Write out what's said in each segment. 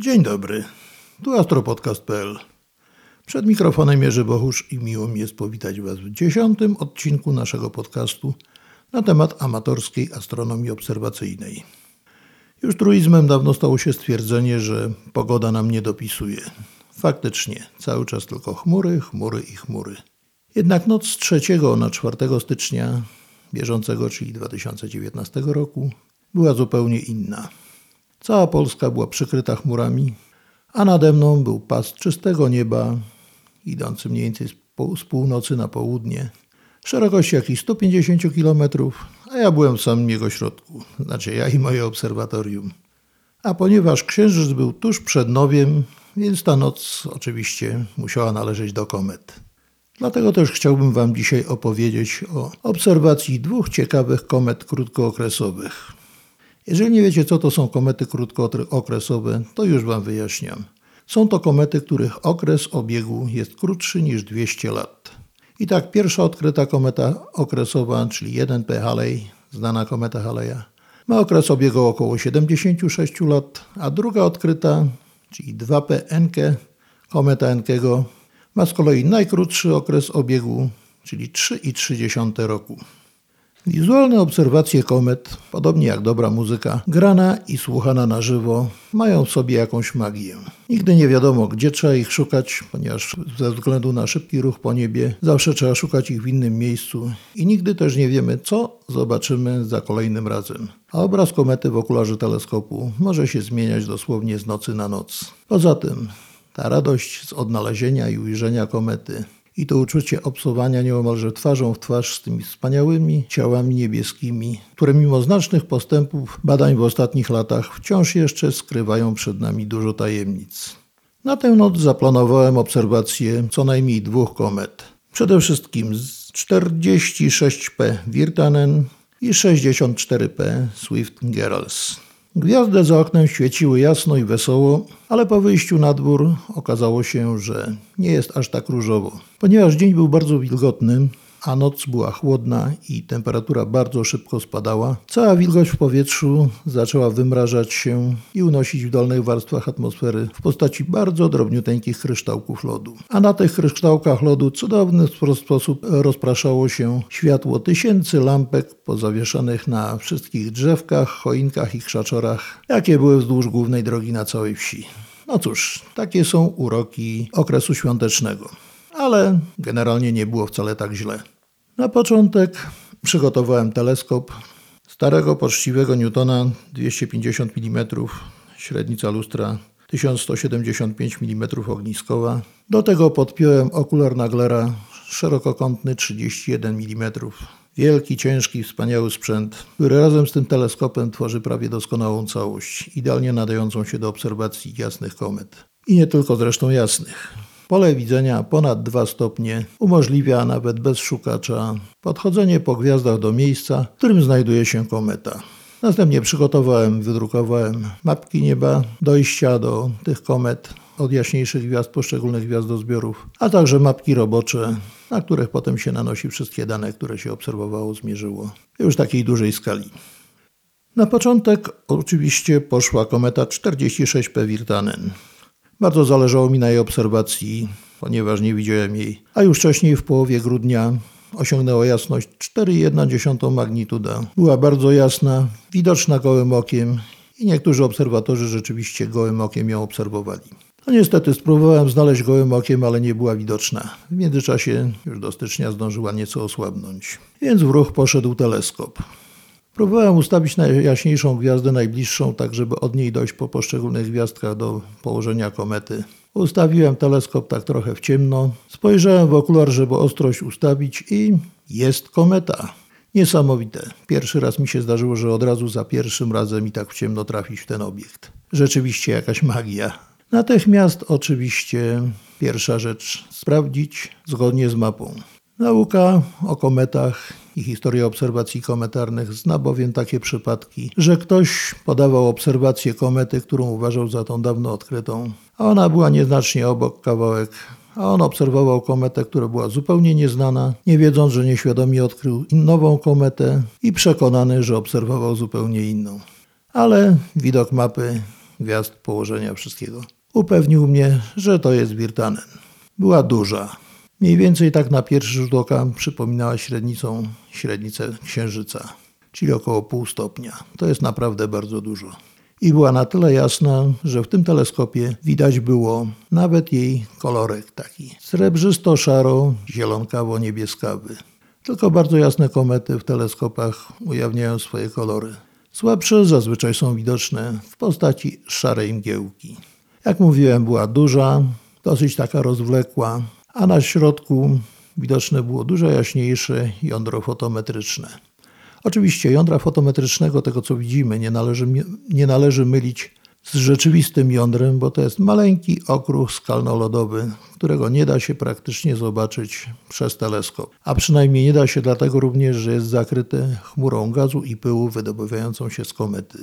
Dzień dobry, tu astropodcast.pl. Przed mikrofonem Jerzy Bochusz i miło mi jest powitać Was w dziesiątym odcinku naszego podcastu na temat amatorskiej astronomii obserwacyjnej. Już truizmem dawno stało się stwierdzenie, że pogoda nam nie dopisuje. Faktycznie, cały czas tylko chmury, chmury i chmury. Jednak noc z 3 na 4 stycznia bieżącego, czyli 2019 roku, była zupełnie inna. Cała Polska była przykryta chmurami, a nade mną był pas czystego nieba, idący mniej więcej z północy na południe, szerokości jakichś 150 km, a ja byłem w samym jego środku, znaczy ja i moje obserwatorium. A ponieważ księżyc był tuż przed nowiem, więc ta noc oczywiście musiała należeć do komet. Dlatego też chciałbym Wam dzisiaj opowiedzieć o obserwacji dwóch ciekawych komet krótkookresowych. Jeżeli nie wiecie, co to są komety krótkookresowe, to już Wam wyjaśniam. Są to komety, których okres obiegu jest krótszy niż 200 lat. I tak pierwsza odkryta kometa okresowa, czyli 1P Halley, znana kometa Haleya, ma okres obiegu około 76 lat, a druga odkryta, czyli 2P Encke, kometa Encke'ego, ma z kolei najkrótszy okres obiegu, czyli 3,3 roku. Wizualne obserwacje komet, podobnie jak dobra muzyka, grana i słuchana na żywo, mają w sobie jakąś magię. Nigdy nie wiadomo, gdzie trzeba ich szukać, ponieważ ze względu na szybki ruch po niebie zawsze trzeba szukać ich w innym miejscu i nigdy też nie wiemy, co zobaczymy za kolejnym razem. A obraz komety w okularze teleskopu może się zmieniać dosłownie z nocy na noc. Poza tym, ta radość z odnalezienia i ujrzenia komety i to uczucie obsowania nieomalże twarzą w twarz z tymi wspaniałymi ciałami niebieskimi, które mimo znacznych postępów badań w ostatnich latach wciąż jeszcze skrywają przed nami dużo tajemnic. Na tę noc zaplanowałem obserwację co najmniej dwóch komet. Przede wszystkim z 46P Wirtanen i 64P Swift-Gerals. Gwiazdy za oknem świeciły jasno i wesoło, ale po wyjściu na dwór okazało się, że nie jest aż tak różowo. Ponieważ dzień był bardzo wilgotny, a noc była chłodna i temperatura bardzo szybko spadała, cała wilgoć w powietrzu zaczęła wymrażać się i unosić w dolnych warstwach atmosfery w postaci bardzo drobniuteńkich kryształków lodu. A na tych kryształkach lodu cudowny sposób rozpraszało się światło tysięcy lampek pozawieszanych na wszystkich drzewkach, choinkach i krzaczorach, jakie były wzdłuż głównej drogi na całej wsi. No cóż, takie są uroki okresu świątecznego ale generalnie nie było wcale tak źle. Na początek przygotowałem teleskop starego, poczciwego Newtona 250 mm, średnica lustra 1175 mm ogniskowa. Do tego podpiąłem okular Naglera szerokokątny 31 mm. Wielki, ciężki, wspaniały sprzęt, który razem z tym teleskopem tworzy prawie doskonałą całość, idealnie nadającą się do obserwacji jasnych komet. I nie tylko zresztą jasnych. Pole widzenia ponad 2 stopnie umożliwia nawet bez szukacza podchodzenie po gwiazdach do miejsca, w którym znajduje się kometa. Następnie przygotowałem, wydrukowałem mapki nieba, dojścia do tych komet od jaśniejszych gwiazd poszczególnych gwiazdozbiorów, a także mapki robocze, na których potem się nanosi wszystkie dane, które się obserwowało, zmierzyło. Już takiej dużej skali. Na początek oczywiście poszła kometa 46P Wirtanen. Bardzo zależało mi na jej obserwacji, ponieważ nie widziałem jej. A już wcześniej, w połowie grudnia, osiągnęła jasność 4,1 magnituda. Była bardzo jasna, widoczna gołym okiem i niektórzy obserwatorzy rzeczywiście gołym okiem ją obserwowali. No niestety spróbowałem znaleźć gołym okiem, ale nie była widoczna. W międzyczasie już do stycznia zdążyła nieco osłabnąć. Więc w ruch poszedł teleskop. Próbowałem ustawić najjaśniejszą gwiazdę najbliższą, tak żeby od niej dojść po poszczególnych gwiazdkach do położenia komety. Ustawiłem teleskop tak trochę w ciemno, spojrzałem w okular, żeby ostrość ustawić i jest kometa. Niesamowite. Pierwszy raz mi się zdarzyło, że od razu za pierwszym razem i tak w ciemno trafić w ten obiekt. Rzeczywiście jakaś magia. Natychmiast oczywiście pierwsza rzecz sprawdzić zgodnie z mapą. Nauka o kometach i historia obserwacji kometarnych zna bowiem takie przypadki, że ktoś podawał obserwację komety, którą uważał za tą dawno odkrytą, a ona była nieznacznie obok kawałek a on obserwował kometę, która była zupełnie nieznana, nie wiedząc, że nieświadomie odkrył nową kometę i przekonany, że obserwował zupełnie inną. Ale widok mapy gwiazd, położenia wszystkiego. Upewnił mnie, że to jest Wirtanen. Była duża. Mniej więcej tak na pierwszy rzut oka przypominała średnicą średnicę Księżyca, czyli około pół stopnia. To jest naprawdę bardzo dużo. I była na tyle jasna, że w tym teleskopie widać było nawet jej kolorek taki srebrzysto-szaro, zielonkawo-niebieskawy. Tylko bardzo jasne komety w teleskopach ujawniają swoje kolory. Słabsze zazwyczaj są widoczne w postaci szarej mgiełki. Jak mówiłem, była duża, dosyć taka rozwlekła, a na środku widoczne było dużo jaśniejsze jądro fotometryczne. Oczywiście jądra fotometrycznego, tego co widzimy, nie należy, nie należy mylić z rzeczywistym jądrem, bo to jest maleńki okruch skalno-lodowy, którego nie da się praktycznie zobaczyć przez teleskop. A przynajmniej nie da się dlatego również, że jest zakryte chmurą gazu i pyłu wydobywającą się z komety.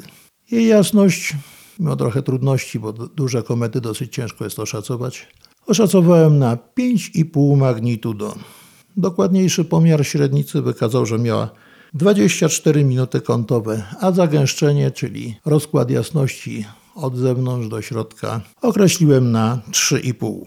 Jej jasność, mimo trochę trudności, bo duże komety dosyć ciężko jest oszacować, oszacowałem na 5,5 magnitudo. Dokładniejszy pomiar średnicy wykazał, że miała 24 minuty kątowe, a zagęszczenie, czyli rozkład jasności od zewnątrz do środka, określiłem na 3,5.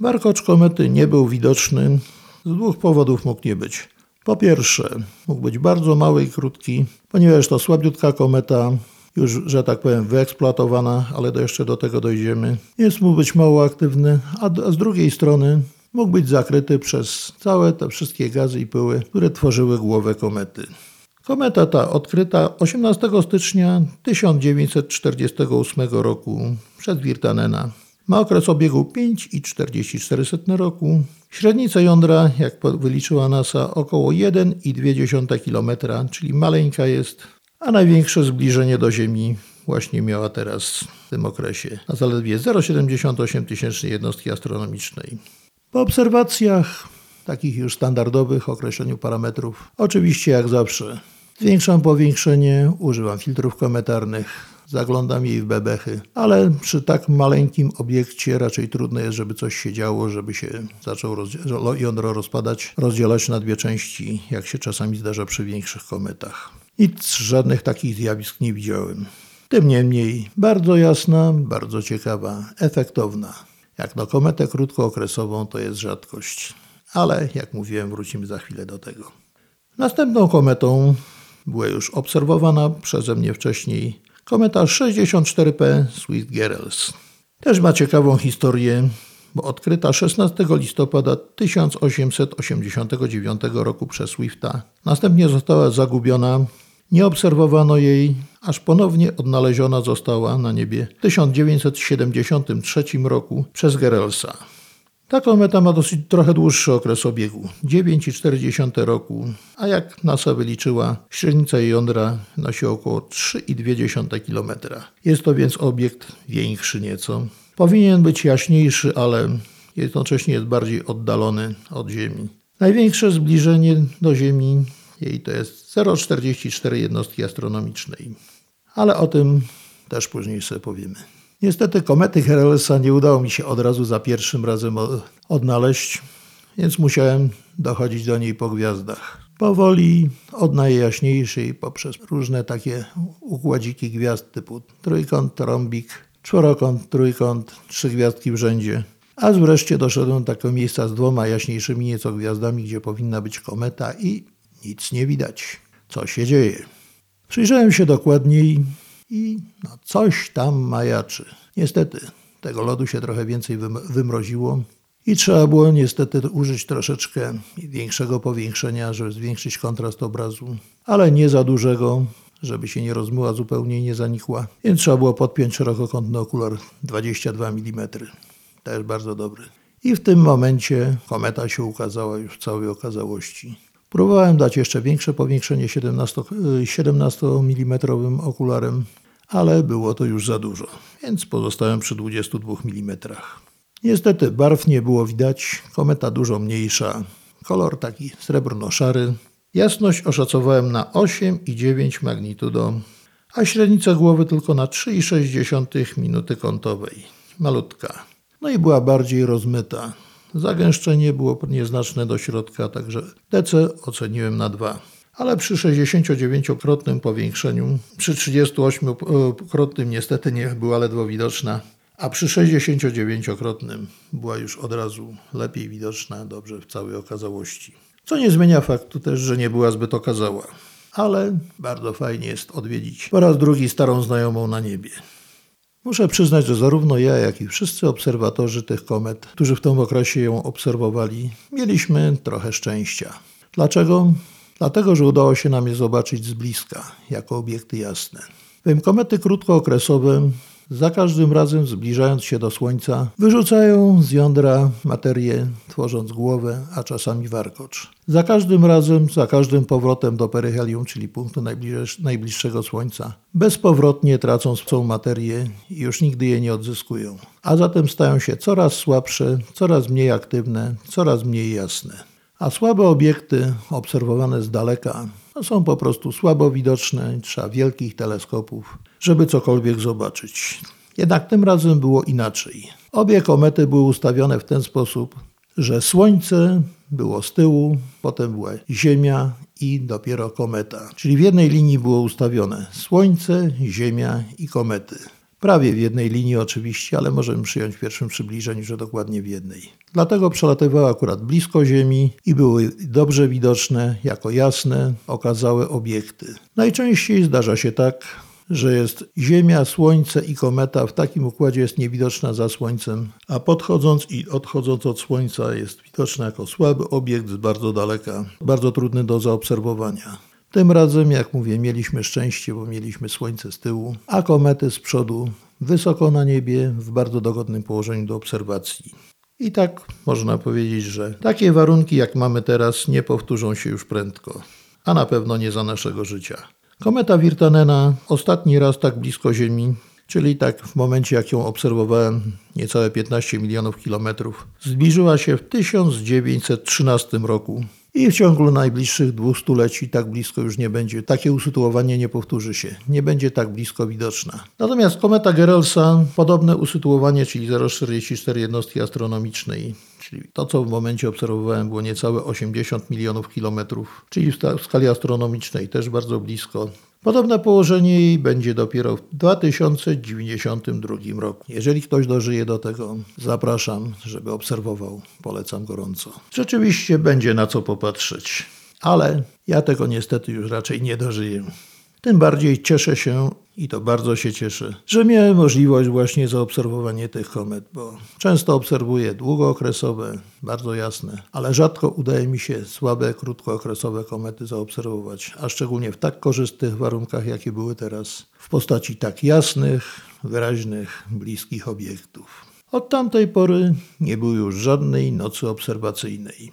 Warkocz komety nie był widoczny. Z dwóch powodów mógł nie być. Po pierwsze, mógł być bardzo mały i krótki, ponieważ to słabiutka kometa, już, że tak powiem, wyeksploatowana, ale do jeszcze do tego dojdziemy, więc mógł być mało aktywny, a z drugiej strony mógł być zakryty przez całe te wszystkie gazy i pyły, które tworzyły głowę komety. Kometa ta odkryta 18 stycznia 1948 roku przez Wirtanena. Ma okres obiegu 5,44 roku. Średnica jądra, jak wyliczyła NASA, około 1,2 km, czyli maleńka jest, a największe zbliżenie do Ziemi właśnie miała teraz w tym okresie, na zaledwie 0,78 tysięcznej jednostki astronomicznej. Po obserwacjach takich już standardowych, określeniu parametrów, oczywiście jak zawsze zwiększam powiększenie, używam filtrów kometarnych, zaglądam jej w bebechy, ale przy tak maleńkim obiekcie raczej trudno jest, żeby coś się działo, żeby się zaczął jądro rozpadać, rozdzielać na dwie części, jak się czasami zdarza przy większych kometach. Nic żadnych takich zjawisk nie widziałem. Tym niemniej bardzo jasna, bardzo ciekawa, efektowna. Jak na kometę krótkookresową to jest rzadkość. Ale jak mówiłem, wrócimy za chwilę do tego. Następną kometą była już obserwowana przeze mnie wcześniej kometa 64P Swift-Gerels. Też ma ciekawą historię, bo odkryta 16 listopada 1889 roku przez Swifta. Następnie została zagubiona nie obserwowano jej, aż ponownie odnaleziona została na niebie w 1973 roku przez Gerelsa. Ta kometa ma dosyć trochę dłuższy okres obiegu 9,4 roku, a jak NASA wyliczyła, średnica jej jądra nosi około 3,2 km. Jest to więc obiekt większy nieco. Powinien być jaśniejszy, ale jednocześnie jest bardziej oddalony od Ziemi. Największe zbliżenie do Ziemi jej to jest 0,44 jednostki astronomicznej. Ale o tym też później sobie powiemy. Niestety komety Herelesa nie udało mi się od razu za pierwszym razem odnaleźć, więc musiałem dochodzić do niej po gwiazdach. Powoli od najjaśniejszej poprzez różne takie układziki gwiazd typu trójkąt, trąbik, czworokąt, trójkąt, trzy gwiazdki w rzędzie. Aż wreszcie doszedłem do takiego miejsca z dwoma jaśniejszymi nieco gwiazdami, gdzie powinna być kometa i nic nie widać. Co się dzieje? Przyjrzałem się dokładniej i no coś tam majaczy. Niestety, tego lodu się trochę więcej wymroziło i trzeba było niestety użyć troszeczkę większego powiększenia, żeby zwiększyć kontrast obrazu, ale nie za dużego, żeby się nie rozmyła zupełnie i nie zanikła. Więc trzeba było podpiąć szerokokątny okular 22 mm. Też bardzo dobry. I w tym momencie kometa się ukazała już w całej okazałości. Próbowałem dać jeszcze większe powiększenie 17, 17 mm okularem, ale było to już za dużo, więc pozostałem przy 22 mm. Niestety barw nie było widać, kometa dużo mniejsza, kolor taki srebrno-szary. Jasność oszacowałem na 8,9 magnitudo, a średnica głowy tylko na 3,6 minuty kątowej. Malutka. No i była bardziej Zagęszczenie było nieznaczne do środka, także DC oceniłem na 2. ale przy 69-krotnym powiększeniu, przy 38-krotnym niestety nie była ledwo widoczna, a przy 69-krotnym była już od razu lepiej widoczna, dobrze w całej okazałości. Co nie zmienia faktu też, że nie była zbyt okazała. Ale bardzo fajnie jest odwiedzić po raz drugi starą znajomą na niebie. Muszę przyznać, że zarówno ja, jak i wszyscy obserwatorzy tych komet, którzy w tym okresie ją obserwowali, mieliśmy trochę szczęścia. Dlaczego? Dlatego, że udało się nam je zobaczyć z bliska, jako obiekty jasne. Komety krótkookresowe za każdym razem zbliżając się do Słońca, wyrzucają z jądra materię, tworząc głowę, a czasami warkocz. Za każdym razem, za każdym powrotem do peryhelium, czyli punktu najbliższego Słońca, bezpowrotnie tracą swoją materię i już nigdy je nie odzyskują. A zatem stają się coraz słabsze, coraz mniej aktywne, coraz mniej jasne. A słabe obiekty obserwowane z daleka no są po prostu słabo widoczne, trzeba wielkich teleskopów, żeby cokolwiek zobaczyć. Jednak tym razem było inaczej. Obie komety były ustawione w ten sposób, że Słońce było z tyłu, potem była Ziemia i dopiero kometa. Czyli w jednej linii było ustawione Słońce, Ziemia i komety. Prawie w jednej linii oczywiście, ale możemy przyjąć w pierwszym przybliżeniu, że dokładnie w jednej. Dlatego przelatywały akurat blisko Ziemi i były dobrze widoczne jako jasne, okazałe obiekty. Najczęściej zdarza się tak, że jest Ziemia, Słońce i kometa w takim układzie jest niewidoczna za Słońcem, a podchodząc i odchodząc od Słońca jest widoczna jako słaby obiekt z bardzo daleka, bardzo trudny do zaobserwowania. Tym razem, jak mówię, mieliśmy szczęście, bo mieliśmy słońce z tyłu, a komety z przodu, wysoko na niebie, w bardzo dogodnym położeniu do obserwacji. I tak można powiedzieć, że takie warunki, jak mamy teraz, nie powtórzą się już prędko, a na pewno nie za naszego życia. Kometa Wirtanena ostatni raz tak blisko Ziemi, czyli tak w momencie jak ją obserwowałem, niecałe 15 milionów kilometrów, zbliżyła się w 1913 roku. I w ciągu najbliższych dwóch stuleci tak blisko już nie będzie, takie usytuowanie nie powtórzy się, nie będzie tak blisko widoczna. Natomiast kometa Gerelsa, podobne usytuowanie, czyli 0,44 jednostki astronomicznej, czyli to, co w momencie obserwowałem, było niecałe 80 milionów kilometrów, czyli w skali astronomicznej też bardzo blisko. Podobne położenie jej będzie dopiero w 2092 roku. Jeżeli ktoś dożyje do tego, zapraszam, żeby obserwował. Polecam gorąco. Rzeczywiście będzie na co popatrzeć, ale ja tego niestety już raczej nie dożyję. Tym bardziej cieszę się i to bardzo się cieszę, że miałem możliwość właśnie zaobserwowania tych komet, bo często obserwuję długookresowe, bardzo jasne, ale rzadko udaje mi się słabe, krótkookresowe komety zaobserwować, a szczególnie w tak korzystnych warunkach, jakie były teraz, w postaci tak jasnych, wyraźnych, bliskich obiektów. Od tamtej pory nie było już żadnej nocy obserwacyjnej.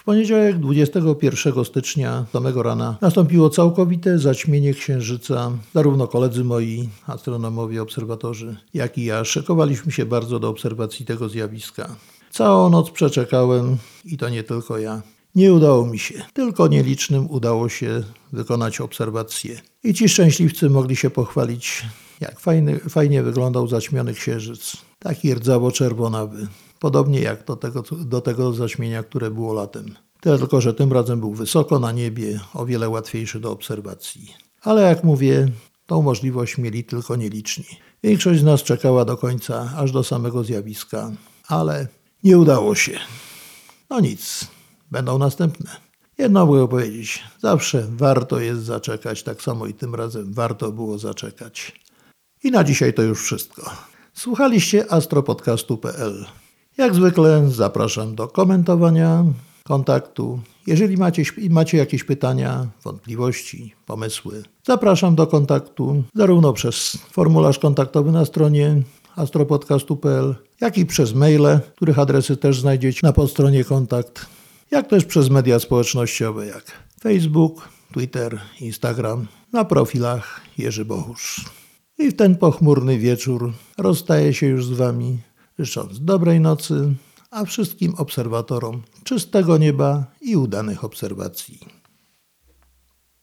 W poniedziałek 21 stycznia samego rana nastąpiło całkowite zaćmienie księżyca. Zarówno koledzy moi, astronomowie, obserwatorzy, jak i ja szykowaliśmy się bardzo do obserwacji tego zjawiska. Całą noc przeczekałem i to nie tylko ja. Nie udało mi się, tylko nielicznym udało się wykonać obserwacje. I ci szczęśliwcy mogli się pochwalić, jak fajny, fajnie wyglądał zaćmiony księżyc. Taki rdzawo-czerwonawy. Podobnie jak do tego, do tego zaćmienia, które było latem. Tyle tylko, że tym razem był wysoko na niebie, o wiele łatwiejszy do obserwacji. Ale jak mówię, tą możliwość mieli tylko nieliczni. Większość z nas czekała do końca, aż do samego zjawiska, ale nie udało się. No nic, będą następne. Jedno mogę powiedzieć, zawsze warto jest zaczekać, tak samo i tym razem warto było zaczekać. I na dzisiaj to już wszystko. Słuchaliście astropodcastu.pl. Jak zwykle zapraszam do komentowania, kontaktu. Jeżeli macie, macie jakieś pytania, wątpliwości, pomysły, zapraszam do kontaktu zarówno przez formularz kontaktowy na stronie astropodcastu.pl, jak i przez maile, których adresy też znajdziecie na podstronie kontakt, jak też przez media społecznościowe jak Facebook, Twitter, Instagram, na profilach Jerzy Bohusz. I w ten pochmurny wieczór rozstaję się już z Wami życząc dobrej nocy, a wszystkim obserwatorom czystego nieba i udanych obserwacji.